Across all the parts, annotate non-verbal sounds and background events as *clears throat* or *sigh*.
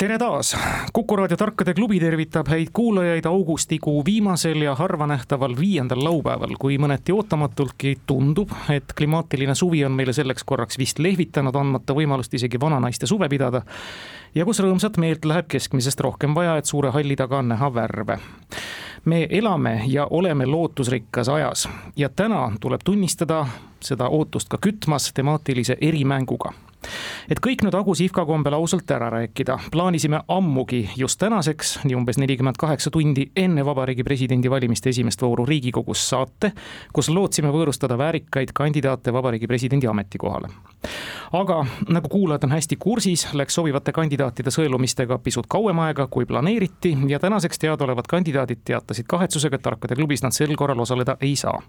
tere taas, Kuku raadio Tarkade klubi tervitab häid kuulajaid augustikuu viimasel ja harvanähtaval viiendal laupäeval, kui mõneti ootamatultki tundub, et klimaatiline suvi on meile selleks korraks vist lehvitanud, andmata võimalust isegi vananaiste suve pidada. ja kus rõõmsat meelt läheb keskmisest rohkem vaja, et suure halli taga on näha värve. Me elame ja oleme lootusrikkas ajas. Ja täna tuleb tunnistada seda ootust ka kütmas temaatilise erimänguga et kõik nüüd Agu Sihvka kombel ausalt ära rääkida, plaanisime ammugi just tänaseks, nii umbes nelikümmend kaheksa tundi enne Vabariigi Presidendi valimiste esimest vooru Riigikogus saate, kus lootsime võõrustada väärikaid kandidaate Vabariigi Presidendi ametikohale. aga nagu kuulajad on hästi kursis, läks sobivate kandidaatide sõelumistega pisut kauem aega, kui planeeriti ja tänaseks teadaolevad kandidaadid teatasid kahetsusega, et Tarkade klubis nad sel korral osaleda ei saa.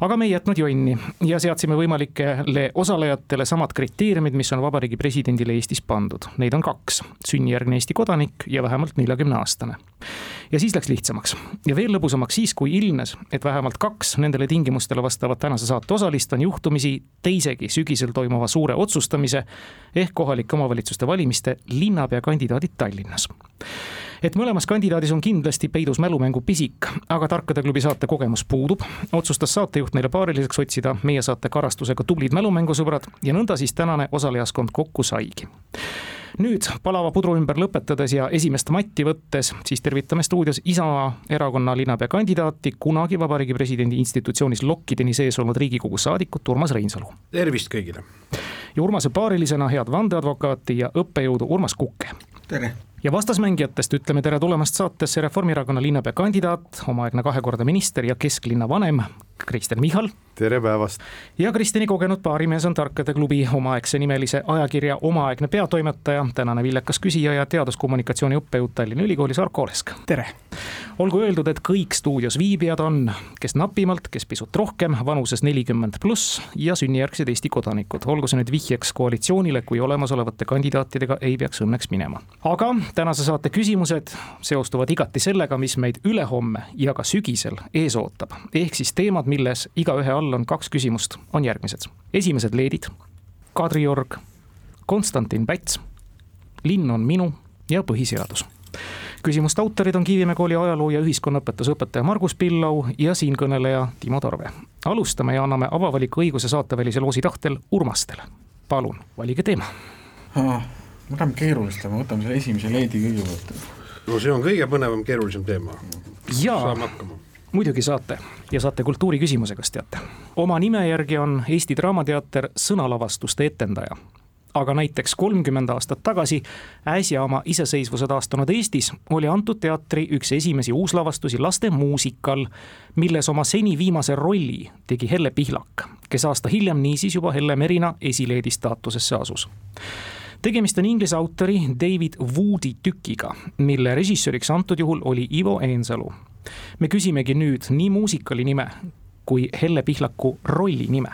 aga me ei jätnud jonni ja seadsime võimalikele osalejatele samad kriteeriumid, kriteeriumid, mis on Vabariigi Presidendile Eestis pandud. Neid on kaks, sünnijärgne Eesti kodanik ja vähemalt neljakümne aastane. ja siis läks lihtsamaks ja veel lõbusamaks siis, kui ilmnes, et vähemalt kaks nendele tingimustele vastavat tänase saate osalist on juhtumisi teisegi sügisel toimuva suure otsustamise ehk kohalike omavalitsuste valimiste linnapea kandidaadid Tallinnas et mõlemas kandidaadis on kindlasti peidus mälumängu pisik, aga Tarkade klubi saate kogemus puudub, otsustas saatejuht neile paariliseks otsida meie saate karastusega tublid mälumängusõbrad ja nõnda siis tänane osalejaskond kokku saigi nüüd palava pudru ümber lõpetades ja esimest matti võttes, siis tervitame stuudios Isamaa erakonna linnapea kandidaati, kunagi Vabariigi Presidendi institutsioonis lokkideni sees olnud Riigikogu saadikut Urmas Reinsalu. tervist kõigile! ja Urmase paarilisena head vandeadvokaati ja õppejõudu Urmas Kukke. tere! ja vastasmängijatest ütleme tere tulemast saatesse Reformierakonna linnapea kandidaat, omaaegne kahekordne minister ja kesklinna vanem Kristen Michal. Tere päevast! ja Kristeni kogenud baarimees on Tarkade klubi omaaegse nimelise ajakirja omaaegne peatoimetaja, tänane viljakas küsija ja teaduskommunikatsiooni õppejõud Tallinna Ülikoolis Arko Olesk. tere! olgu öeldud, et kõik stuudios viibijad on, kes napimalt, kes pisut rohkem, vanuses nelikümmend pluss ja sünnijärgsed Eesti kodanikud. olgu see nüüd vihjeks koalitsioonile, kui olemasolevate kandidaatidega ei peaks õnneks minema. aga tänase saate küsimused seostuvad igati sellega, mis meid ülehomme ja ka sügisel ees ootab. ehk siis teemad, milles igaühe all on kaks küsimust, on järgmised. esimesed leedid, Kadriorg, Konstantin Päts, linn on minu ja põhiseadus küsimuste autorid on Kiivimäe kooli ajaloo ja ühiskonnaõpetuse õpetaja Margus Pillau ja siinkõneleja Timo Tarve. alustame ja anname avavaliku õiguse saatevälise loosi tahtel Urmastele. palun, valige teema me läheme keerulistama, võtame selle esimese leedi kõigepealt. no see on kõige põnevam, keerulisem teema. saame hakkama muidugi saate ja saate kultuuri küsimusega, kas teate. oma nime järgi on Eesti Draamateater sõnalavastuste etendaja aga näiteks kolmkümmend aastat tagasi, äsja oma iseseisvuse taastanud Eestis, oli antud teatri üks esimesi uuslavastusi laste muusikal, milles oma seni viimase rolli tegi Helle Pihlak, kes aasta hiljem niisiis juba Helle Merina esileedi staatusesse asus tegemist on inglise autori David Woodi tükiga, mille režissööriks antud juhul oli Ivo Eensalu. Me küsimegi nüüd nii muusikali nime kui Helle Pihlaku rolli nime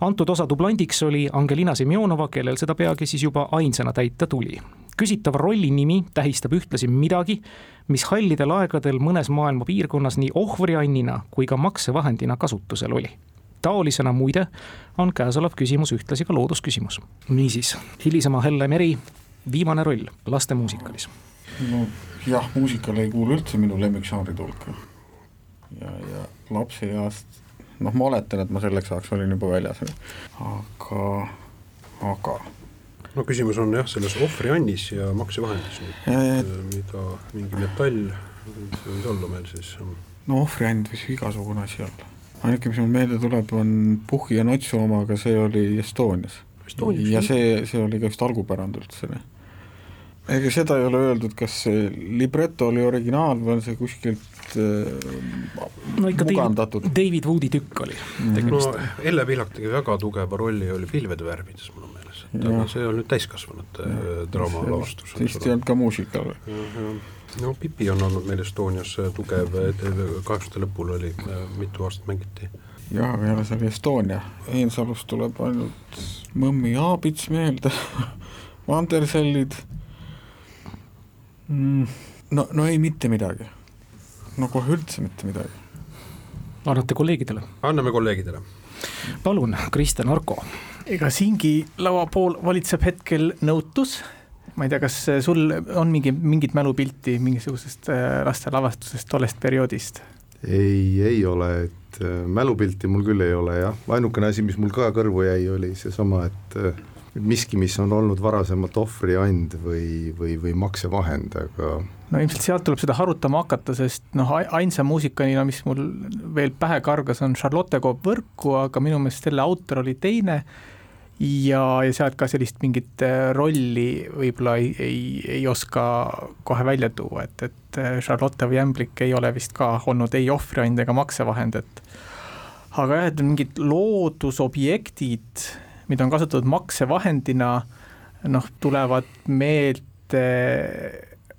antud osa dublandiks oli Angelina Semjonova, kellel seda peagi siis juba ainsana täita tuli. küsitav rolli nimi tähistab ühtlasi midagi, mis hallidel aegadel mõnes maailma piirkonnas nii ohvriannina kui ka maksevahendina kasutusel oli taolisena muide on käesolev küsimus ühtlasi ka loodusküsimus. niisiis, hilisema Helle Meri viimane roll lastemuusikalis. no jah, muusikal ei kuulu üldse minu lemmikžanride hulka. ja, ja lapseeast noh, ma oletan, et ma selleks ajaks olin juba väljas, aga, aga no küsimus on jah, selles ohvriannis ja maksevahendis nüüd, mida mingi metall võis olla meil siis? no ohvriand võis igasugune asi olla. ainuke, mis mul meelde tuleb, on Puhhi ja Notsu oma, aga see oli Estonias. ja see, see oli ka vist algupärand üldse. Ega seda ei ole öeldud, kas see libreto oli originaal või on see kuskilt Äh, no ikka mugandatud. David Woodi tükk oli tegemist no,. Elle Pihlak tegi väga tugeva rolli, oli Pilvede värvides mul on meeles, et aga see on nüüd täiskasvanute äh, draamalavastus. vist ei olnud ka muusika või? no Pipi on olnud meil Estonias äh, tugev, kaheksakümnendate lõpul oli, mitu aastat mängiti jah, peale selle Estonia, Einsalust tuleb ainult Mõmmi Aabits meelde *laughs* Vandersellid mm,. no, no ei mitte midagi. no kohe üldse mitte midagi. annate kolleegidele? anname kolleegidele. palun, Kristjan Arko. ega siingi laua pool valitseb hetkel nõutus ma ei tea, kas sul on mingi, mingit mälupilti mingisugusest äh, lastelavastusest tollest perioodist? ei, ei ole, et äh, mälupilti mul küll ei ole jah, ainukene asi, mis mul ka kõrvu jäi, oli seesama, et äh, miski, mis on olnud varasemalt ohvriand või, või, või maksevahend, aga no ilmselt sealt tuleb seda harutama hakata, sest noh, ainsa muusikanina, mis mul veel pähe kargas, on Charlotte Coop Võrku, aga minu meelest selle autor oli teine. Ja, ja sealt ka sellist mingit äh, rolli võib-olla ei, ei, ei oska kohe välja tuua, et, et äh, Charlotte või Ämblik ei ole vist ka olnud ei ohvriand ega maksevahend, et aga jah, et mingid loodusobjektid, mida on kasutatud maksevahendina, noh, tulevad meelde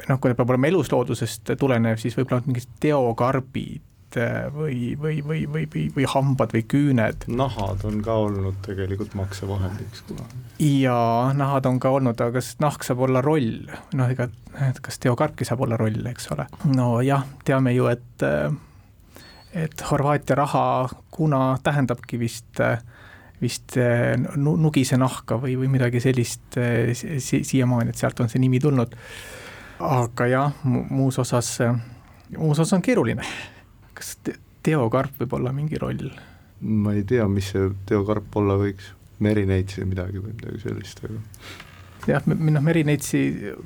noh, kui ta peab olema elusloodusest tulenev, siis võib-olla mingid teokarbid, Äh, või, või, või, või, või, või hambad või küüned. nahad on ka olnud tegelikult maksevahendiks kunagi. ja nahad on ka olnud, aga kas nahk saab olla roll, noh, ega, et kas teokarki saab olla roll, eks ole. nojah, teame ju, et et Horvaatia raha kuna tähendabki vist vist nugise nahka või, või midagi sellist si siiamaani, et sealt on see nimi tulnud. aga jah, muus osas, muus osas on keeruline kas Teo Karp võib olla mingi roll? ma ei tea, mis see Teo Karp olla võiks, Merineits või midagi või midagi sellist, aga jah, noh, Merineitsi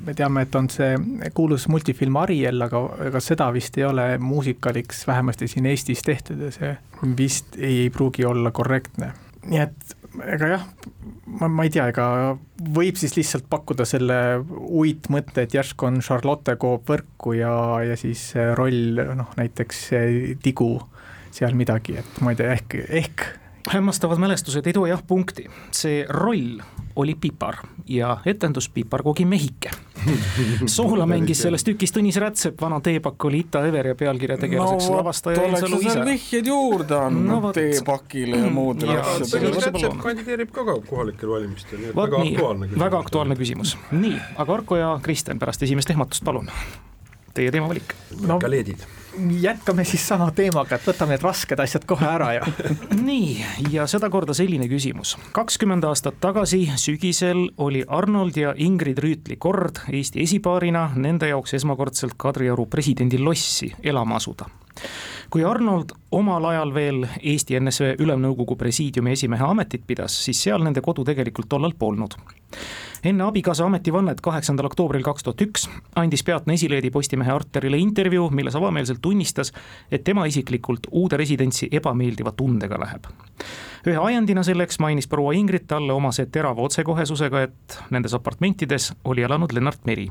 me teame, et on see kuulus multifilm Ariel, aga ega seda vist ei ole muusikaliks vähemasti siin Eestis tehtud ja see vist ei, ei pruugi olla korrektne. Nii et ega jah, ma, ma ei tea, ega võib siis lihtsalt pakkuda selle uitmõtte, et järsku on Charlotte Coop võrku ja, ja siis roll noh, näiteks tigu seal midagi, et ma ei tea, ehk, ehk hämmastavad mälestused ei too jah punkti, see roll oli Pipar ja etendus Piparkoogi mehike. *laughs* Soola mängis selles tükis Tõnis Rätsep, vana teepakk oli Ita Ever ja pealkirja tegelaseks no, lavastaja Einsalu ise. vihjeid juurde andnud no, teepakile ja muudele asjadele. Rätsep kandideerib ka kohalikel valimistel, nii et väga aktuaalne küsimus. väga aktuaalne küsimus, nii, aga Arko ja Kristjan pärast esimest ehmatust, palun teie teemavalik no,. galeedid. Jätkame siis sama teemaga, et võtame need rasked asjad kohe ära ja *laughs* nii, ja sedakorda selline küsimus. kakskümmend aastat tagasi sügisel oli Arnold ja Ingrid Rüütli kord Eesti esipaarina nende jaoks esmakordselt Kadrioru presidendi lossi elama asuda kui Arnold omal ajal veel Eesti NSV Ülemnõukogu presiidiumi esimehe ametit pidas, siis seal nende kodu tegelikult tollal polnud enne abikaasa ametivannet kaheksandal oktoobril kaks tuhat üks andis peatne esileedi Postimehe arterile intervjuu, milles avameelselt tunnistas, et tema isiklikult uude residentsi ebameeldiva tundega läheb. ühe ajendina selleks mainis proua Ingrid talle omase terava otsekohesusega, et nendes apartmentides oli elanud Lennart Meri.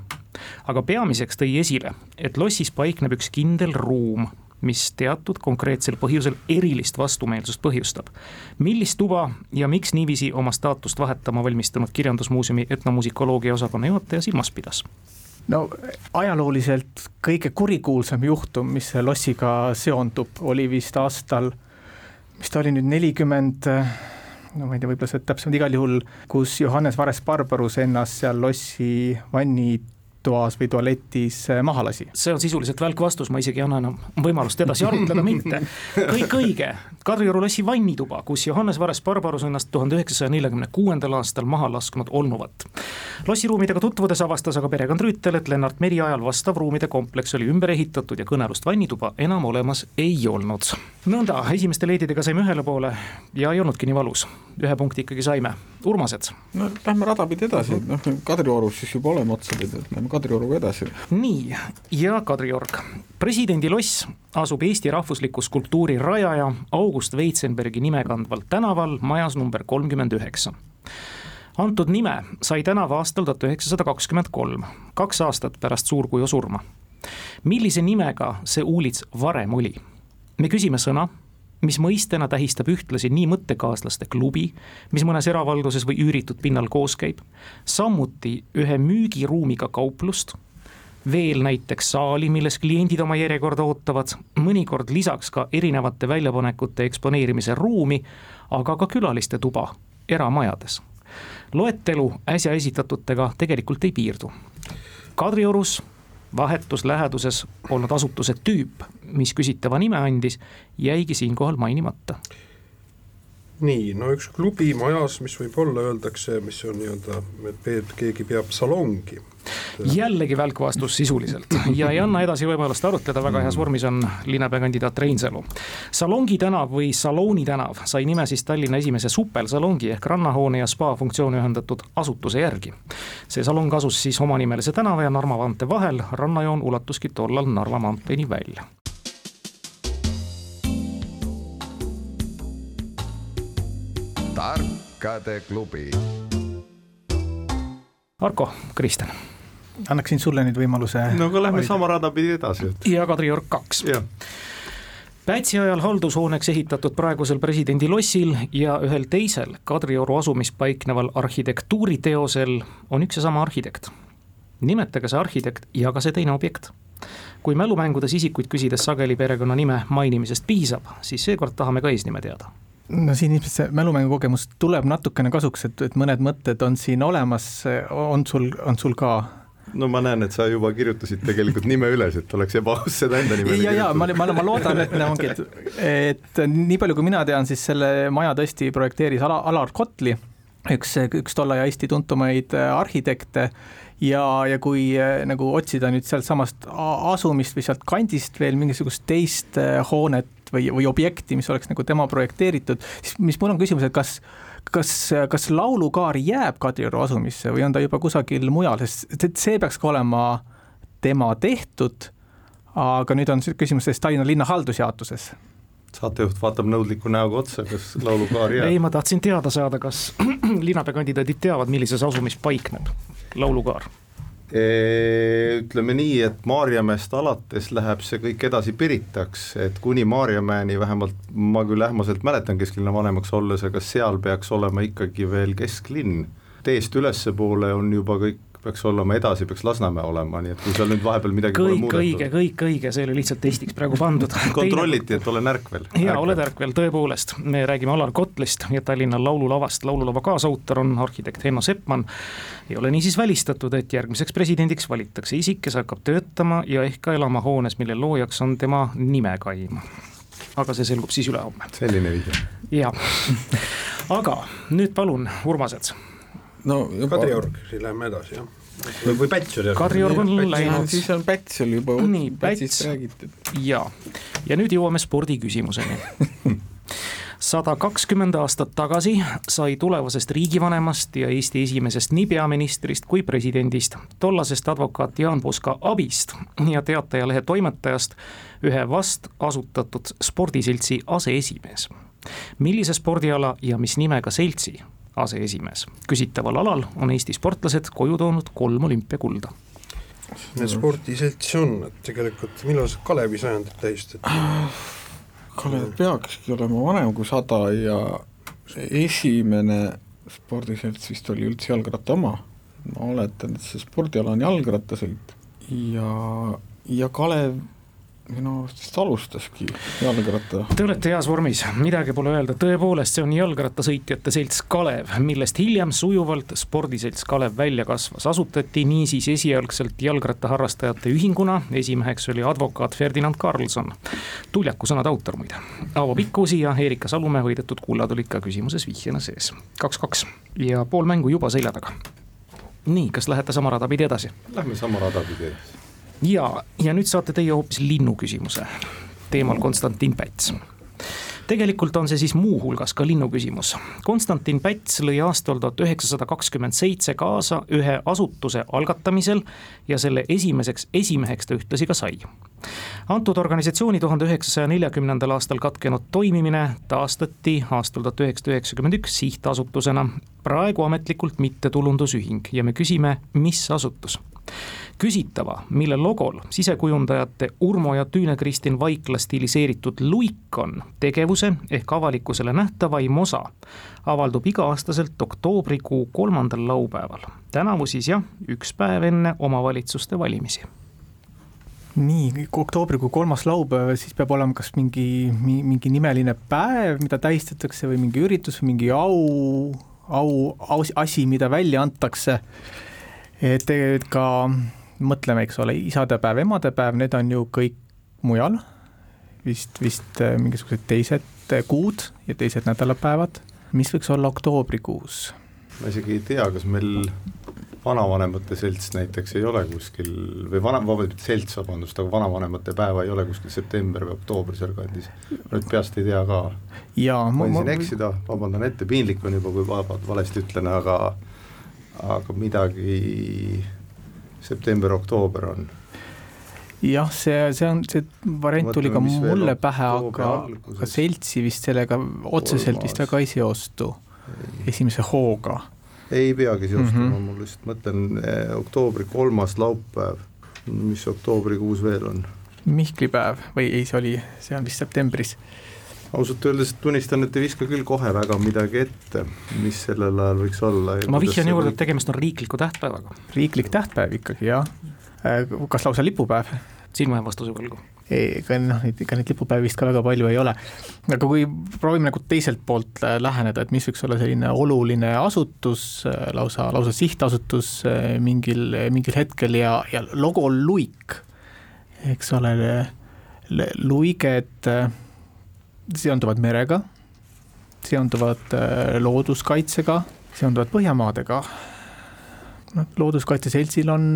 aga peamiseks tõi esile, et lossis paikneb üks kindel ruum mis teatud konkreetsel põhjusel erilist vastumeelsust põhjustab. millist tuba ja miks niiviisi oma staatust vahetama valmistunud Kirjandusmuuseumi etnomusikoloogia osakonna juhataja silmas pidas? no ajalooliselt kõige kurikuulsam juhtum, mis selle lossiga seondub, oli vist aastal, mis ta oli nüüd, nelikümmend no ma ei tea, võib-olla see täpsemalt igal juhul, kus Johannes Vares-Barbarus ennast seal lossi vanni toas või tualetis äh, maha lasi? see on sisuliselt välkvastus, ma isegi ei anna enam võimalust edasi arutleda *laughs* mitte. kõik õige, Kadrioru lossi vannituba, kus Johannes Vares-Barbarus ennast tuhande üheksasaja neljakümne kuuendal aastal maha lasknud olnuvat. lossiruumidega tutvudes avastas aga perekond Rüütel, et Lennart Meri ajal vastav ruumide kompleks oli ümber ehitatud ja kõnealust vannituba enam olemas ei olnud. nõnda, esimeste leedidega saime ühele poole ja ei olnudki nii valus, ühe punkti ikkagi saime. Urmased? no lähme rada pidi edasi, noh Kadriorus siis juba oleme otsapidi, et lähme Kadrioruga edasi. nii, ja Kadriorg. presidendi loss asub Eesti rahvusliku skulptuuri rajaja August Weitsenbergi nime kandval tänaval majas number kolmkümmend üheksa antud nime sai tänav aastal tuhat üheksasada kakskümmend kolm, kaks aastat pärast suurkuju surma. millise nimega see uulits varem oli? me küsime sõna, mis mõistena tähistab ühtlasi nii mõttekaaslaste klubi, mis mõnes eravalduses või üüritud pinnal koos käib, samuti ühe müügiruumiga kauplust, veel näiteks saali, milles kliendid oma järjekorda ootavad, mõnikord lisaks ka erinevate väljapanekute eksponeerimise ruumi, aga ka külaliste tuba eramajades. loetelu äsja esitatutega tegelikult ei piirdu. Kadriorus vahetus läheduses olnud asutuse tüüp, mis küsitava nime andis, jäigi siinkohal mainimata nii, no üks klubi majas, mis võib-olla öeldakse, mis on nii-öelda, keegi peab salongi. Jällegi välk vastus sisuliselt ja ei anna edasi võimalust arutleda, väga heas vormis on linnapeakandidaat Reinsalu. Salongi tänav või Salooni tänav sai nime siis Tallinna esimese supelsalongi ehk rannahoone ja spa funktsiooni ühendatud asutuse järgi. see salong asus siis omanimelise tänava ja Narva maantee vahel, rannajoon ulatuski tollal Narva maanteeni välja tarkade klubi. Arko, Kristjan. Annaksin sulle nüüd võimaluse. no aga lähme valida. sama rada pidi edasi, ja Kadriorg kaks. Pätsi ajal haldushooneks ehitatud praegusel presidendi lossil ja ühel teisel Kadrioru asumis paikneval arhitektuuriteosel on üks ja sama arhitekt. nimetage see arhitekt ja ka see teine objekt kui mälumängudes isikuid küsides sageli perekonnanime mainimisest piisab, siis seekord tahame ka eesnime teada no siin ilmselt see mälumängu kogemus tuleb natukene kasuks, et, et mõned mõtted on siin olemas, on sul, on sul ka? No ma näen, et sa juba kirjutasid tegelikult nime üles, et oleks ebaaus seda enda nime ja, ja ma, ma, ma loodan, et ongi, et, et nii palju, kui mina tean, siis selle maja tõesti projekteeris Ala, Alar Kotli, üks, üks tolle aja Eesti tuntumaid arhitekte. Ja, ja kui nagu otsida nüüd sealtsamast asumist või sealt kandist veel mingisugust teist hoonet, objektist või, või objekti, mis oleks nagu tema projekteeritud, siis mis mul on küsimus, et kas kas, kas laulukaar jääb Kadrioru asumisse või on ta juba kusagil mujal, sest see peaks ka olema tema tehtud, aga nüüd on küsimus selles Tallinna linna haldusjaotuses saatejuht vaatab nõudliku näoga otsa, kas laulukaar jääb? ei, ma tahtsin teada saada, kas *clears throat* linnapeakandidaadid teavad, millises asumis paikneb laulukaar ütleme nii, et Maarjamäest alates läheb see kõik edasi Piritaks, et kuni Maarjamäeni vähemalt ma küll ähmaselt mäletan kesklinna vanemaks olles, aga seal peaks olema ikkagi veel kesklinn. teest ülespoole on juba kõik peaks olema edasi, peaks Lasnamäe olema, nii et kui seal nüüd vahepeal midagi kõik õige, kõik õige, see oli lihtsalt testiks praegu pandud *laughs* kontrolliti, et olen ärkvel. jaa, oled ärkvel, tõepoolest, me räägime Alar Kotlist ja Tallinna Laululavast, laululava kaasautor on arhitekt Henno Seppmann. ei ole niisiis välistatud, et järgmiseks presidendiks valitakse isik, kes hakkab töötama ja ehk ka elama hoones, mille loojaks on tema nimekaim aga see selgub siis ülehomme. selline vihje. jaa, aga nüüd palun, Urmased no juba... Kadriorg, siis läheme edasi, jah. Või, või Päts oli Kadriorg on läinud. siis on Päts oli juba nii, Päts. ja, ja nüüd jõuame spordiküsimuseni *laughs* sada kakskümmend aastat tagasi sai tulevasest riigivanemast ja Eesti esimesest nii peaministrist kui presidendist, tollasest advokaat Jaan Puska abist ja Teatajalehe toimetajast ühe vast asutatud spordiseltsi aseesimees. millise spordiala ja mis nimega seltsi aseesimees. küsitaval alal on Eesti sportlased koju toonud kolm olümpiakulda. Need spordiselts on, et tegelikult millal see Kalevi sajandit tähistati? Kalev peakski olema vanem kui sada ja esimene spordiselts vist oli üldse jalgratta oma, ma oletan, et see spordiala on jalgrattasõit ja, ja Kalev minu arust vist alustaski jalgratta. Te olete heas vormis, midagi pole öelda, tõepoolest, see on jalgrattasõitjate selts Kalev, millest hiljem sujuvalt spordiselts Kalev välja kasvas. asutati niisiis esialgselt jalgrattaharrastajate ühinguna, esimeheks oli advokaat Ferdinand Karlsson. Tuljaku sõnade autor muide. Aavo Pikkusi ja Erika Salumäe võidetud kullad olid ka küsimuses vihjena sees. kaks-kaks ja pool mängu juba selja taga. nii, kas lähete sama rada pidi edasi? Lähme sama rada pidi edasi ja, ja nüüd saate teie hoopis linnuküsimuse teemal Konstantin Päts tegelikult on see siis muuhulgas ka linnu küsimus. Konstantin Päts lõi aastal tuhat üheksasada kakskümmend seitse kaasa ühe asutuse algatamisel ja selle esimeseks esimeheks ta ühtlasi ka sai. antud organisatsiooni tuhande üheksasaja neljakümnendal aastal katkenud toimimine taastati aastal tuhat üheksasada üheksakümmend üks sihtasutusena, praegu ametlikult mittetulundusühing ja me küsime, mis asutus küsitava, mille logol sisekujundajate Urmo ja Tüüne-Kristin Vaikla stiliseeritud luik on tegevuse ehk avalikkusele nähtavaim osa, avaldub iga-aastaselt oktoobrikuu kolmandal laupäeval. tänavu siis jah, üks päev enne omavalitsuste valimisi nii, oktoobrikuu kolmas laupäev, siis peab olema kas mingi, mingi nimeline päev, mida tähistatakse või mingi üritus või mingi au, au, asi, mida välja antakse. Et tegelikult ka mõtleme, eks ole, isadepäev, emadepäev, need on ju kõik mujal. vist, vist äh, mingisugused teised äh, kuud ja teised nädalapäevad. mis võiks olla oktoobrikuus? ma isegi ei tea, kas meil vanavanemate selts näiteks ei ole kuskil või vana, vabandust, selts, vabandust, aga vanavanemate päeva ei ole kuskil september või oktoober sealkandis. nüüd peast ei tea ka. võin siin eksida, vabandan ette, piinlik on juba, kui valesti ütlen, aga aga midagi september-oktoober on. jah, see, see on, see variant tuli ka mulle pähe, aga, aga seltsi vist sellega otseselt vist väga ei seostu esimese hooga ei peagi seostama mm, -hmm. ma lihtsalt mõtlen eh, oktoobri kolmas laupäev, mis oktoobrikuus veel on? Mihklipäev või ei, see oli, see on vist septembris. Ausalt öeldes tunnistan, et ei viska küll kohe väga midagi ette, mis sellel ajal võiks olla. ma vihjan juurde, et tegemist on riikliku tähtpäevaga. riiklik tähtpäev ikkagi, jah. Äh, kas lausa lipupäev? siin ma jään vastuse võlgu ega noh, ega neid lipupäevi vist ka väga palju ei ole. aga kui proovime nagu teiselt poolt äh, läheneda, et mis võiks olla selline oluline asutus, äh, lausa, lausa sihtasutus mingil, mingil hetkel ja, ja logo luik, eks ole, luiged seonduvad merega, seonduvad looduskaitsega, seonduvad Põhjamaadega, noh, looduskaitse seltsil on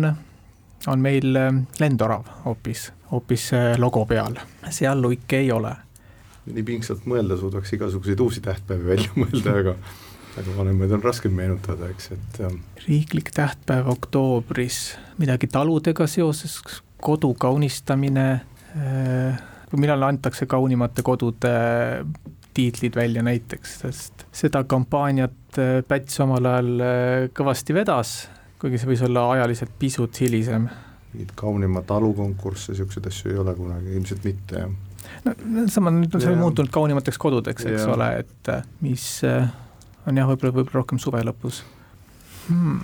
on meil äh, lendorav hoopis, hoopis äh, logo peal, seal luike ei ole. nii pingsalt mõelda suudaks igasuguseid uusi tähtpäevi välja *laughs* mõelda, aga aga vanemaid on raskem meenutada, eks, et ähm, riiklik tähtpäev oktoobris, midagi taludega seoses, kodu kaunistamine, äh, millal antakse kaunimate kodude tiitlid välja näiteks, sest seda kampaaniat Päts omal ajal kõvasti vedas kuigi see võis olla ajaliselt pisut hilisem. mingeid kaunima talukonkursse, niisuguseid asju ei ole kunagi, ilmselt mitte, jah. no sama, nüüd on see muutunud kaunimateks kodudeks, eks ja. ole, et äh, mis äh, on jah, võib-olla, võib-olla rohkem suve lõpus hmm..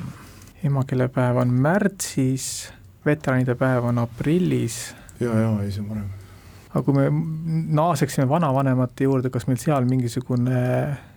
emakeelepäev on märtsis, veteranide päev on aprillis. ja, ja ei, see on varem aga kui me naaseksime vanavanemate juurde, kas meil seal mingisugune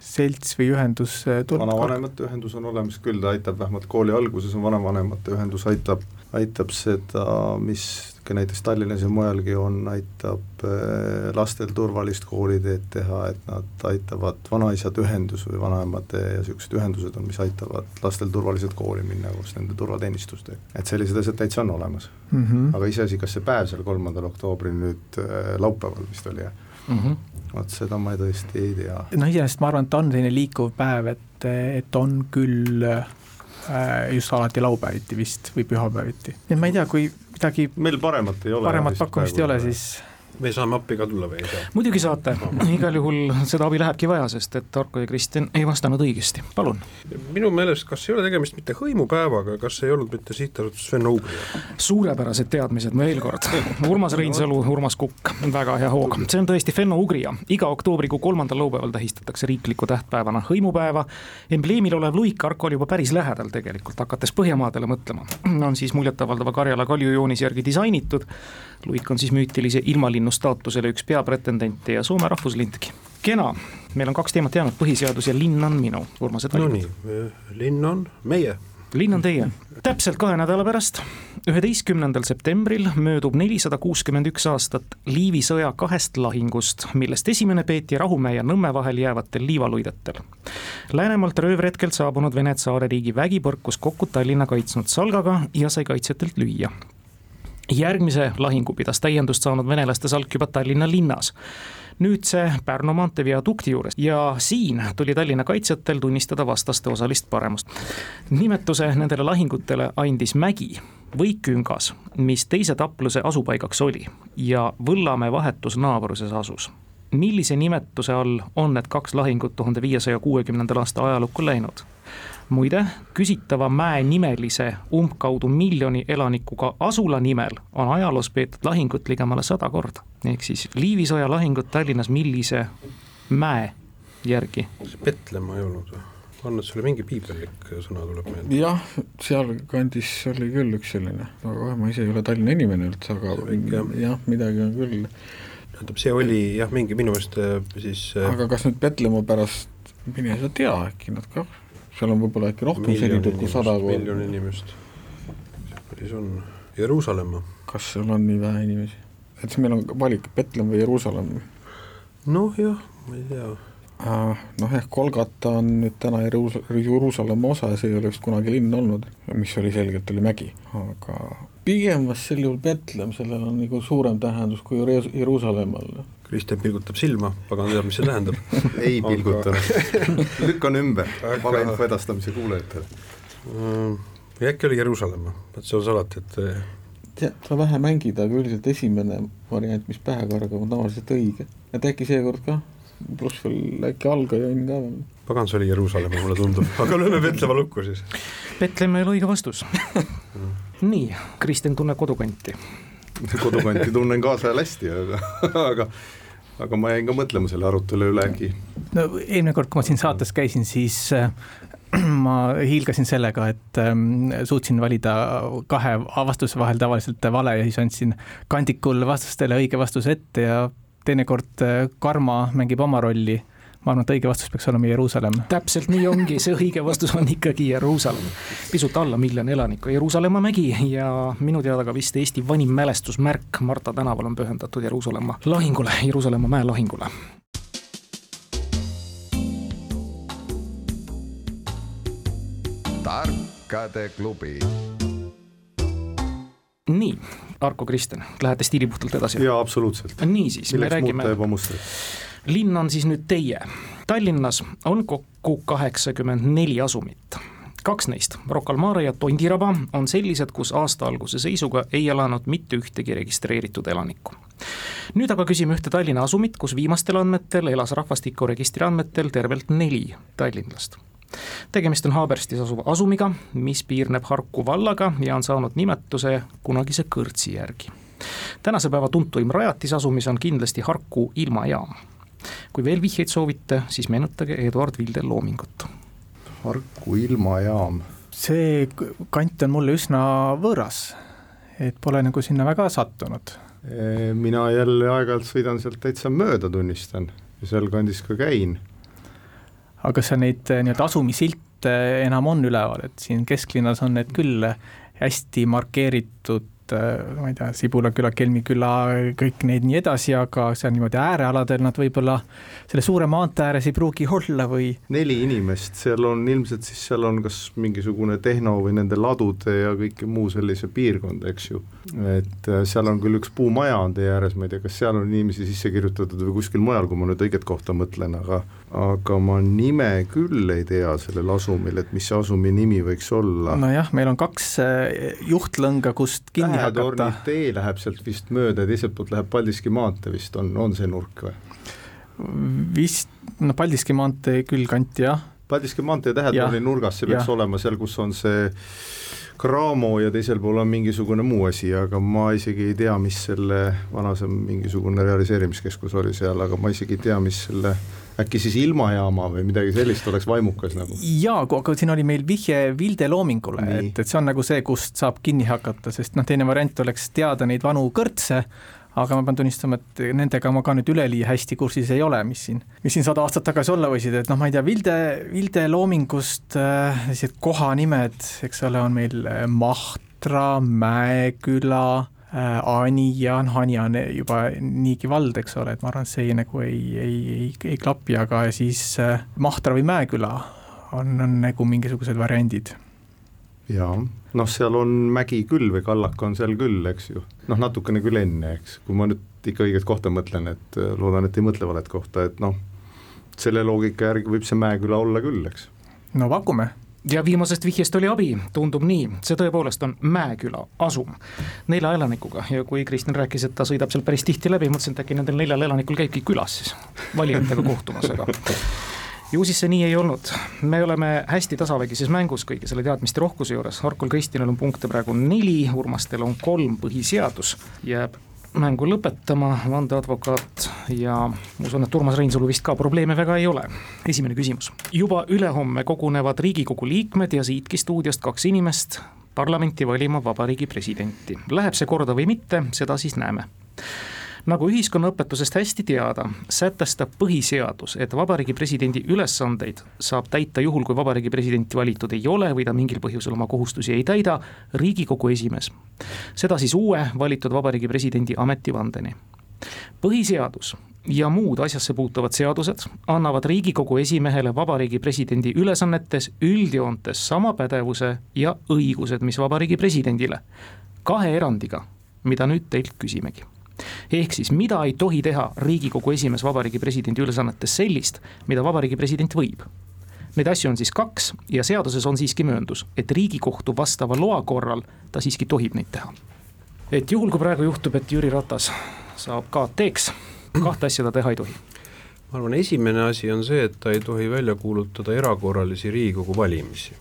selts või ühendus äh, tuleb? vanavanemate ühendus on olemas küll, ta aitab vähemalt kooli alguses on vanavanemate ühendus, aitab, aitab seda, mis ka näiteks Tallinnas ja mujalgi on, aitab äh, lastel turvalist kooliteed teha, et nad aitavad, vanaisade ühendus või vanaemade ja niisugused ühendused on, mis aitavad lastel turvaliselt kooli minna koos nende turvateenistustega. et sellised asjad täitsa on olemas mm. -hmm. aga iseasi, kas see päev seal kolmandal oktoobril nüüd äh, laupäeval vist oli, jah mm -hmm.? vot seda ma tõesti ei tea. no iseenesest ma arvan, et ta on selline liikuv päev, et, et on küll äh, just alati laupäeviti vist või pühapäeviti, nii et ma ei tea, kui midagi meil paremat ei ole. paremat pakkumist ei ole, siis me saame appi ka tulla või ei saa? muidugi saate, igal juhul seda abi lähebki vaja, sest et Arko ja Kristjan ei vastanud õigesti, palun. minu meelest, kas ei ole tegemist mitte hõimupäevaga, kas ei olnud mitte sihtasutus Sven Ugria? suurepärased teadmised veel kord, Urmas Reinsalu, Urmas Kukk, väga hea hoog, see on tõesti Fenno Ugria, iga oktoobrikuu kolmandal laupäeval tähistatakse riikliku tähtpäevana hõimupäeva. embleemil olev luik Arko oli juba päris lähedal tegelikult, hakates Põhjamaadele mõtlema, on siis muljetavaldava Karjala kaljujoonis järgi disainitud luik on siis müütilise ilmalinnu staatusele üks peapretendente ja Soome rahvuslindki. kena, meil on kaks teemat jäänud, põhiseadus ja linn on minu, Urmased valikud. Nonii, linn on meie linn on teie. täpselt kahe nädala pärast, üheteistkümnendal septembril möödub nelisada kuuskümmend üks aastat Liivi sõja kahest lahingust, millest esimene peeti Rahumäe ja Nõmme vahel jäävatel liivaluidetel. Läänemaalt röövretkelt saabunud Vene tsaaririigi vägi põrkus kokku Tallinna kaitsnud salgaga ja sai kaitsjatelt lüüa järgmise lahingu pidas täiendust saanud venelaste salk juba Tallinna linnas nüüd see Pärnu maantee viadukti juures ja siin tuli Tallinna kaitsjatel tunnistada vastaste osalist paremust. nimetuse nendele lahingutele andis Mägi või Küngas, mis teise tapluse asupaigaks oli ja Võllamäe vahetus naabruses asus. millise nimetuse all on need kaks lahingut tuhande viiesaja kuuekümnendal aasta ajalukku läinud? Muide, küsitava mäe nimelise umbkaudu miljoni elanikuga asula nimel on ajaloos peetud lahingut ligemale sada korda. ehk siis Liivisõja lahingut Tallinnas millise mäe järgi? Petlemma ei olnud või? on nad sulle mingi piibellik sõna tuleb meelde? jah, sealkandis oli küll üks selline, aga ma ise ei ole Tallinna inimene üldse, aga jah ja,, midagi on küll. tähendab, see oli jah, mingi minu meelest äh, siis äh, aga kas nüüd Petlemma pärast, mine sa tea, äkki nad ka, seal on võib-olla äkki rohkem senitud kui sada miljon inimest, päris on, Jeruusalemma. kas seal on nii vähe inimesi? et siis meil on valik Petlemm või Jeruusalemm? noh jah, ma ei tea noh jah, Kolgata on nüüd täna Jeruus-, Jeruusalemma osa ja see ei ole vist kunagi linn olnud, mis oli selgelt, oli mägi, aga pigem vast sel juhul Betlemm, sellel on nagu suurem tähendus kui Jeruusalemmal. Kristjan pilgutab silma, pagan teab, mis see tähendab *laughs* ei pilguta *laughs* lükkan ümber valeinfo edastamise kuulajatele mm,. äkki oli Jeruusalemma, vot see on salati, et eh, tead, sa vähe mängid, aga üldiselt esimene variant, mis pähe kargab, on tavaliselt õige. et äkki seekord ka pluss veel äkki algajonn ka veel. pagan, see oli Jeruusalemm, mulle tundub, aga lööme Petlemma lukku siis. Petlemm ei ole õige vastus *laughs* nii, Kristjan tunneb kodukanti kodukanti tunnen kaasajal hästi, aga, aga aga ma jäin ka mõtlema selle arutelu üle äkki. no eelmine kord, kui ma siin saates käisin, siis äh, *clears throat* ma hiilgasin sellega, et ähm, suutsin valida kahe vastuse vahel tavaliselt vale ja siis andsin kandikul vastustele õige vastuse ette ja teinekord äh, karma mängib oma rolli. Ma arvan, et õige vastus peaks olema Jeruusalemm. täpselt nii ongi, see õige vastus on ikkagi Jeruusalemm. pisut alla miljoni elaniku Jeruusalemma mägi ja minu teada ka vist Eesti vanim mälestusmärk Marta tänaval on pühendatud Jeruusalemma lahingule, Jeruusalemma mäe lahingule. tarkade klubi nii, Arko Kristjan, lähete stiilipuhtalt edasi? jaa, absoluutselt. niisiis, me räägime, linn on siis nüüd teie. Tallinnas on kokku kaheksakümmend neli asumit kaks neist, Rocca al Mare ja Tondiraba, on sellised, kus aasta alguse seisuga ei elanud mitte ühtegi registreeritud elanikku. nüüd aga küsime ühte Tallinna asumit, kus viimastel andmetel elas rahvastikuregistri andmetel tervelt neli tallinlast tegemist on Haaberstis asuva asumiga, mis piirneb Harku vallaga ja on saanud nimetuse kunagise kõrtsi järgi. tänase päeva tuntuim rajatis asumis on kindlasti Harku ilmajaam. kui veel vihjeid soovite, siis meenutage Eduard Vilde loomingut. Harku ilmajaam. see kant on mulle üsna võõras, et pole nagu sinna väga sattunud. mina jälle aeg-ajalt sõidan sealt täitsa mööda, tunnistan, ja sealkandis ka käin aga seal neid eh, nii-öelda asumisilte enam on üleval, et siin kesklinnas on need küll hästi markeeritud ma ei tea, Sibula küla, Kelmi küla, kõik neid nii edasi, aga seal niimoodi äärealadel nad võib-olla selle suure maantee ääres ei pruugi olla või? neli inimest, seal on ilmselt siis seal on kas mingisugune tehno või nende ladude ja kõike muu sellise piirkond, eks ju. et seal on küll üks puumaja on tee ääres, ma ei tea, kas seal on inimesi sisse kirjutatud või kuskil mujal, kui ma nüüd õiget kohta mõtlen, aga aga ma nime küll ei tea sellel asumil, et mis see asumi nimi võiks olla. nojah, meil on kaks äh, juhtlõnga, kust kinni hakata. tee läheb sealt vist mööda ja teiselt poolt läheb Paldiski maantee vist, on, on see nurk või? vist, no Paldiski maantee küll kanti jah. Paldiski maantee tähetorni nurgas, see peaks ja. olema seal, kus on see Cramo ja teisel pool on mingisugune muu asi, aga ma isegi ei tea, mis selle vanasem mingisugune realiseerimiskeskus oli seal, aga ma isegi ei tea, mis selle äkki siis ilmajaama või midagi sellist oleks vaimukas nagu? jaa, aga siin oli meil vihje Vilde loomingule, et, et see on nagu see, kust saab kinni hakata, sest noh, teine variant oleks teada neid vanu kõrtse, aga ma pean tunnistama, et nendega ma ka nüüd üleliia hästi kursis ei ole, mis siin, mis siin sada aastat tagasi olla võisid, et noh, ma ei tea, Vilde, Vilde loomingust äh, sellised kohanimed, eks ole, on meil äh, Mahtra, Mäeküla Äh, Anija, noh Anija on juba niigi vald, eks ole, et ma arvan, et see nagu ei, ei, ei, ei klapi, aga siis äh, Mahtra või Mäeküla on, on nagu mingisugused variandid. jaa, noh, seal on mägi küll või kallak on seal küll, eks ju, noh, natukene küll enne, eks, kui ma nüüd ikka õiget kohta mõtlen, et äh, loodan, et ei mõtle valet kohta, et noh, selle loogika järgi võib see Mäeküla olla küll, eks. no pakume ja viimasest vihjest oli abi, tundub nii, see tõepoolest on Mäeküla asum. Nelja elanikuga. Ja kui Kristjan rääkis, et ta sõidab seal päris tihti läbi, mõtlesin, et äkki nendel neljal elanikul käibki külas siis valijatega kohtumas, aga ju siis see nii ei olnud. me oleme hästi tasavägises mängus kõigi selle teadmiste rohkuse juures, Harkul Kristjanil on punkte praegu neli, Urmastel on kolm, põhiseadus jääb mängu lõpetama, vandeadvokaat ja ma usun, et Urmas Reinsalu vist ka probleeme väga ei ole. esimene küsimus. juba ülehomme kogunevad Riigikogu liikmed ja siitki stuudiost kaks inimest parlamenti valima vabariigi presidenti. Läheb see korda või mitte, seda siis näeme nagu ühiskonnaõpetusest hästi teada, sätestab põhiseadus, et vabariigi presidendi ülesandeid saab täita juhul, kui vabariigi presidenti valitud ei ole või ta mingil põhjusel oma kohustusi ei täida, Riigikogu esimees. seda siis uue valitud vabariigi presidendi ametivandeni. põhiseadus ja muud asjasse puutuvad seadused annavad Riigikogu esimehele vabariigi presidendi ülesannetes üldjoontes sama pädevuse ja õigused, mis vabariigi presidendile. kahe erandiga, mida nüüd teilt küsimegi ehk siis, mida ei tohi teha Riigikogu esimees Vabariigi Presidendi ülesannetes sellist, mida Vabariigi President võib. Neid asju on siis kaks ja seaduses on siiski mööndus, et Riigikohtu vastava loa korral ta siiski tohib neid teha. et juhul, kui praegu juhtub, et Jüri Ratas saab KT-ks, kahte asja ta teha ei tohi ma arvan, esimene asi on see, et ta ei tohi välja kuulutada erakorralisi Riigikogu valimisi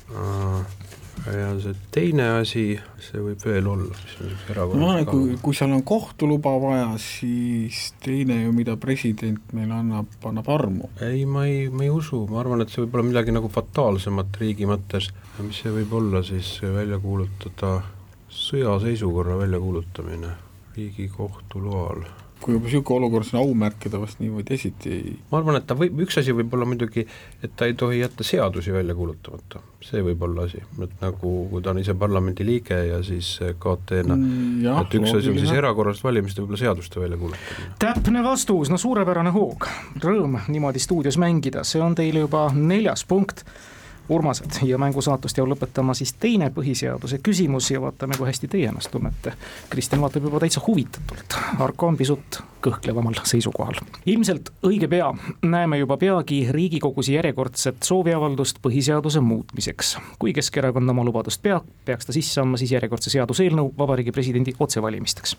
ja see teine asi, see võib veel olla, mis on niisugune erakordne no, kui, kui seal on kohtuluba vaja, siis teine ju, mida president meile annab, annab armu. ei, ma ei, ma ei usu, ma arvan, et see võib olla midagi nagu fataalsemat riigi mõttes, mis see võib olla siis, välja kuulutada sõjaseisukorra väljakuulutamine Riigikohtu loal kui juba niisugune olukord, siis aumärke ta vast niimoodi teisiti ei ma arvan, et ta võib, üks asi võib olla muidugi, et ta ei tohi jätta seadusi välja kuulutamata, see võib olla asi, et nagu kui ta on ise parlamendi liige ja siis KT-na mm,, et üks asi on siis erakorralised valimised ja võib-olla seaduste väljakuulutamine. täpne vastus, no suurepärane hoog, rõõm niimoodi stuudios mängida, see on teil juba neljas punkt Urmased ja mängu saatust jääb lõpetama siis teine põhiseaduse küsimus ja vaatame, kui hästi teie ennast tunnete. Kristjan vaatab juba täitsa huvitatult, Arko on pisut kõhklevamal seisukohal. ilmselt õige pea näeme juba peagi Riigikogus järjekordset sooviavaldust põhiseaduse muutmiseks. kui Keskerakond oma lubadust peab, peaks ta sisse andma siis järjekordse seaduseelnõu Vabariigi Presidendi otsevalimisteks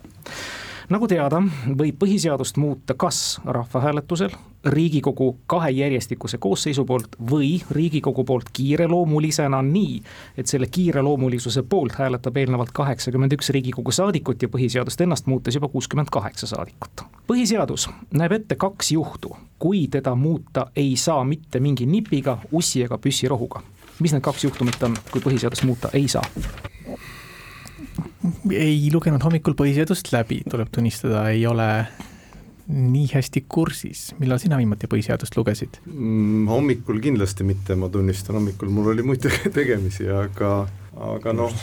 nagu teada, võib põhiseadust muuta kas rahvahääletusel, Riigikogu kahe järjestikuse koosseisu poolt või Riigikogu poolt kiireloomulisena nii, et selle kiireloomulisuse poolt hääletab eelnevalt kaheksakümmend üks Riigikogu saadikut ja põhiseadust ennast muutes juba kuuskümmend kaheksa saadikut. põhiseadus näeb ette kaks juhtu, kui teda muuta ei saa mitte mingi nipiga, ussi ega püssirohuga. mis need kaks juhtumit on, kui põhiseadust muuta ei saa? Ei lugenud hommikul põhiseadust läbi, tuleb tunnistada, ei ole nii hästi kursis, millal sina viimati põhiseadust lugesid? Mm,? hommikul kindlasti mitte, ma tunnistan, hommikul mul oli muid *laughs* tegemisi, aga aga noh,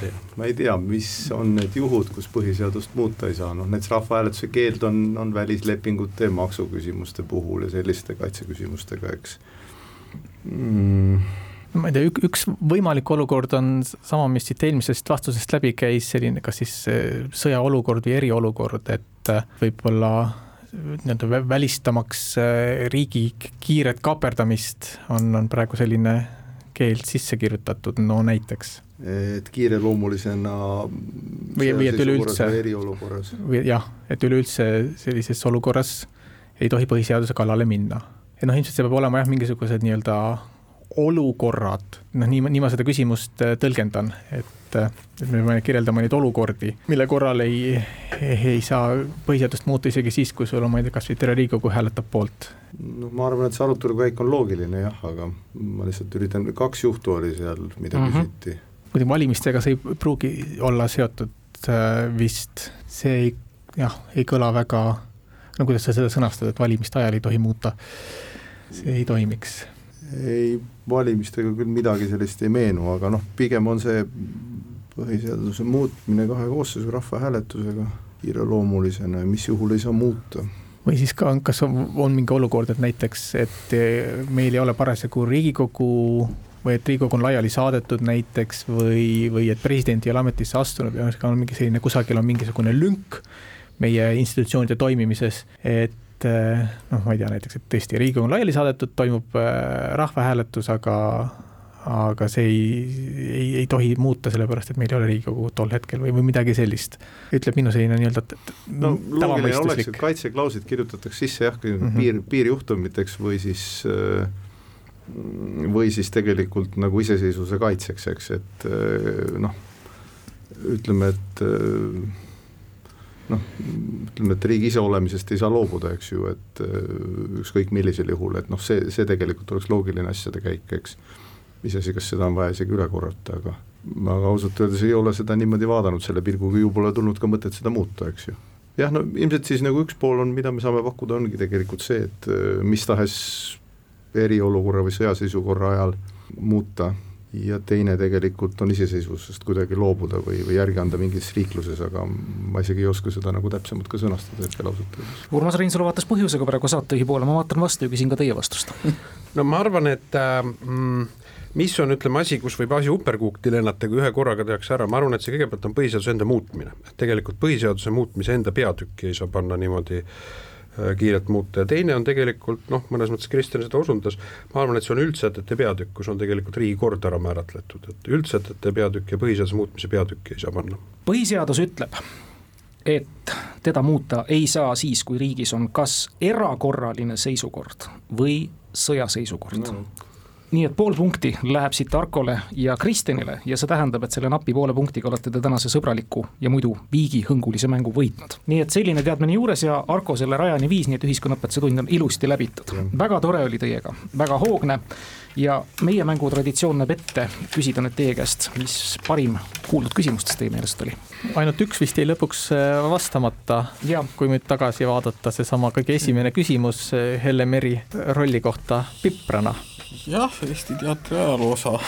ma ei tea, mis on need juhud, kus põhiseadust muuta ei saa, noh näiteks rahvahääletuse keeld on, on välislepingute ja maksuküsimuste puhul ja selliste kaitseküsimustega, eks. Mm ma ei tea, üks võimalik olukord on sama, mis siit eelmisest vastusest läbi käis, selline kas siis eh, sõjaolukord või eriolukord, et eh, võib-olla nii-öelda välistamaks riigi kiiret kaaperdamist, on, on praegu selline keeld sisse kirjutatud, no näiteks. et kiireloomulisena või, või et üleüldse või jah, et üleüldse sellises olukorras ei tohi põhiseaduse kallale minna. ja noh, ilmselt see peab olema jah, mingisugused nii-öelda olukorrad, noh, nii, nii ma seda küsimust äh, tõlgendan, et, äh, et me peame kirjeldama neid olukordi, mille korral ei, ei saa põhiseadust muuta isegi siis, kui sul on, ma ei tea, kas või terve Riigikogu hääletab poolt. noh, ma arvan, et see arutelu käik on loogiline jah, aga ma lihtsalt üritan, kaks juhtu oli seal, mida mm -hmm. küsiti. muidugi valimistega see ei pruugi olla seotud äh, vist, see ei, jah, ei kõla väga, no kuidas sa seda sõnastad, et valimiste ajal ei tohi muuta, see ei toimiks ei, valimistega küll midagi sellist ei meenu, aga noh, pigem on see põhiseaduse muutmine kahe koosseisu rahvahääletusega kiireloomulisena ja mis juhul ei saa muuta. Või siis ka, kas on, on mingi olukord, et näiteks, et meil ei ole parasjagu Riigikogu või et Riigikogu on laiali saadetud näiteks või, või et president ei ole ametisse astunud või on mingi selline, kusagil on mingisugune lünk meie institutsioonide toimimises, et et eh, noh, ma ei tea, näiteks, et tõesti Riigikogu on laiali saadetud, toimub eh, rahvahääletus, aga aga see ei, ei, ei tohi muuta, sellepärast et meil ei ole Riigikogu tol hetkel või, või midagi sellist. ütleb minu selline nii-öelda no loogiline oleks, et kaitseklauslid kirjutatakse sisse jah, mm -hmm. piir, piirjuhtumiteks või siis eh, või siis tegelikult nagu iseseisvuse kaitseks, eks, et noh, ütleme, et noh, ütleme, et riigi iseolemisest ei saa loobuda, eks ju, et ükskõik millisel juhul, et noh, see, see tegelikult oleks loogiline asjade käik, eks. iseasi, kas seda on vaja isegi üle korrata, aga aga ausalt öeldes ei ole seda niimoodi vaadanud selle pilguga, ju pole tulnud ka mõtet seda muuta, eks ju. jah, no ilmselt siis nagu üks pool on, mida me saame pakkuda, ongi tegelikult see, et mis tahes eriolukorra või sõjaseisukorra ajal muuta ja teine tegelikult on iseseisvusest kuidagi loobuda või, või järgi anda mingis riikluses, aga ma isegi ei oska seda nagu täpsemalt ka sõnastada hetkel ausalt öeldes. Urmas Reinsalu vaatas põhjusega praegu saatejuhi poole, ma vaatan vastu ja küsin ka teie vastust. *laughs* no ma arvan, et äh, mm, mis on, ütleme, asi, kus võib asi uperkuukti lennata, kui ühe korraga tehakse ära, ma arvan, et see kõigepealt on põhiseaduse enda muutmine, et tegelikult põhiseaduse muutmise enda peatükki ei saa panna niimoodi Äh, kiirelt muuta ja teine on tegelikult noh, mõnes mõttes Kristjan seda osundas, ma arvan, et see on üldsätete peatükk, kus on tegelikult riigikord ära määratletud, et üldsätete peatükk ja põhiseaduse muutmise peatükki ei saa panna. põhiseadus ütleb, et teda muuta ei saa siis, kui riigis on kas erakorraline seisukord või sõjaseisukord. No nii et pool punkti läheb siit Arkole ja Kristjanile ja see tähendab, et selle napi poole punktiga olete te tänase sõbraliku ja muidu viigihõngulise mängu võitnud. nii et selline teadmine juures ja Arko selle rajani viis, nii et ühiskonnaõpetuse tund on ilusti läbitud. väga tore oli teiega, väga hoogne ja meie mängu traditsioon näeb ette küsida nüüd teie käest, mis parim kuuldud küsimustest teie meelest oli? ainult üks vist jäi lõpuks äh, vastamata, kui nüüd tagasi vaadata, seesama kõige esimene küsimus äh, Helle Meri rolli kohta Piprana jah, Eesti teatri ajaloo osa.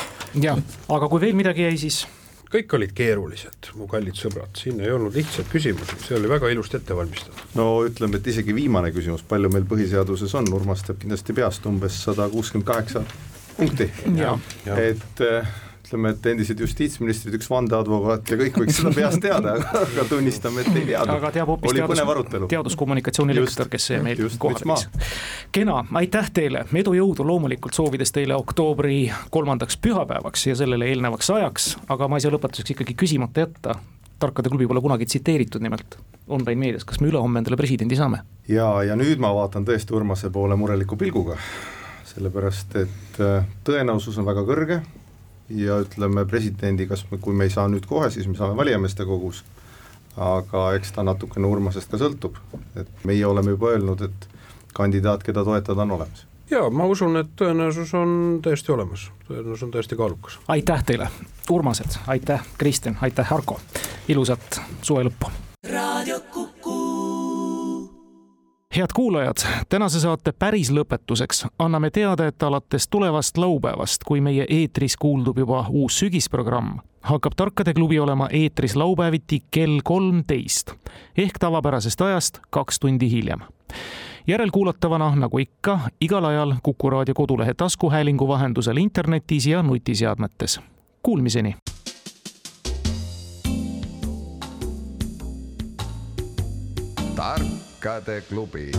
jah, aga kui veel midagi jäi, siis kõik olid keerulised, mu kallid sõbrad, siin ei olnud lihtsaid küsimusi, see oli väga ilusti ette valmistatud. no ütleme, et isegi viimane küsimus, palju meil põhiseaduses on, Urmas teab kindlasti peast umbes sada kuuskümmend kaheksa punkti. et äh, ütleme, et endised justiitsministrid, üks vandeadvokaat ja kõik võiks seda peast teada, aga tunnistame, et ei teadnud. aga teab hoopis teadus, teaduskommunikatsiooni lektor, kes see meil kohale viis. kena, aitäh teile, edu, jõudu loomulikult soovides teile oktoobri kolmandaks pühapäevaks ja sellele eelnevaks ajaks, aga ma ei saa lõpetuseks ikkagi küsimata jätta, tarkade klubi pole kunagi tsiteeritud nimelt. Online-meedias, kas me ülehomme endale presidendi saame? ja, ja nüüd ma vaatan tõesti Urmase poole mureliku pilguga, sellepärast et äh, tõenäosus on väga kõrge, ja ütleme presidendi, kas me, kui me ei saa nüüd kohe, siis me saame valijameeste kogus, aga eks ta natukene Urmasest ka sõltub, et meie oleme juba öelnud, et kandidaat, keda toetada, on olemas. Jaa, ma usun, et tõenäosus on täiesti olemas, tõenäosus on täiesti kaalukas. aitäh teile, Urmased, aitäh, Kristjan, aitäh, Harko, ilusat suve lõppu! Head kuulajad, tänase saate päris lõpetuseks anname teada, et alates tulevast laupäevast, kui meie eetris kuuldub juba uus sügisprogramm, hakkab Tarkade klubi olema eetris laupäeviti kell kolmteist ehk tavapärasest ajast kaks tundi hiljem. järelkuulatavana, nagu ikka, igal ajal Kuku raadio kodulehe taskuhäälingu vahendusel internetis ja nutiseadmetes. Kuulmiseni. tark tarkade klubi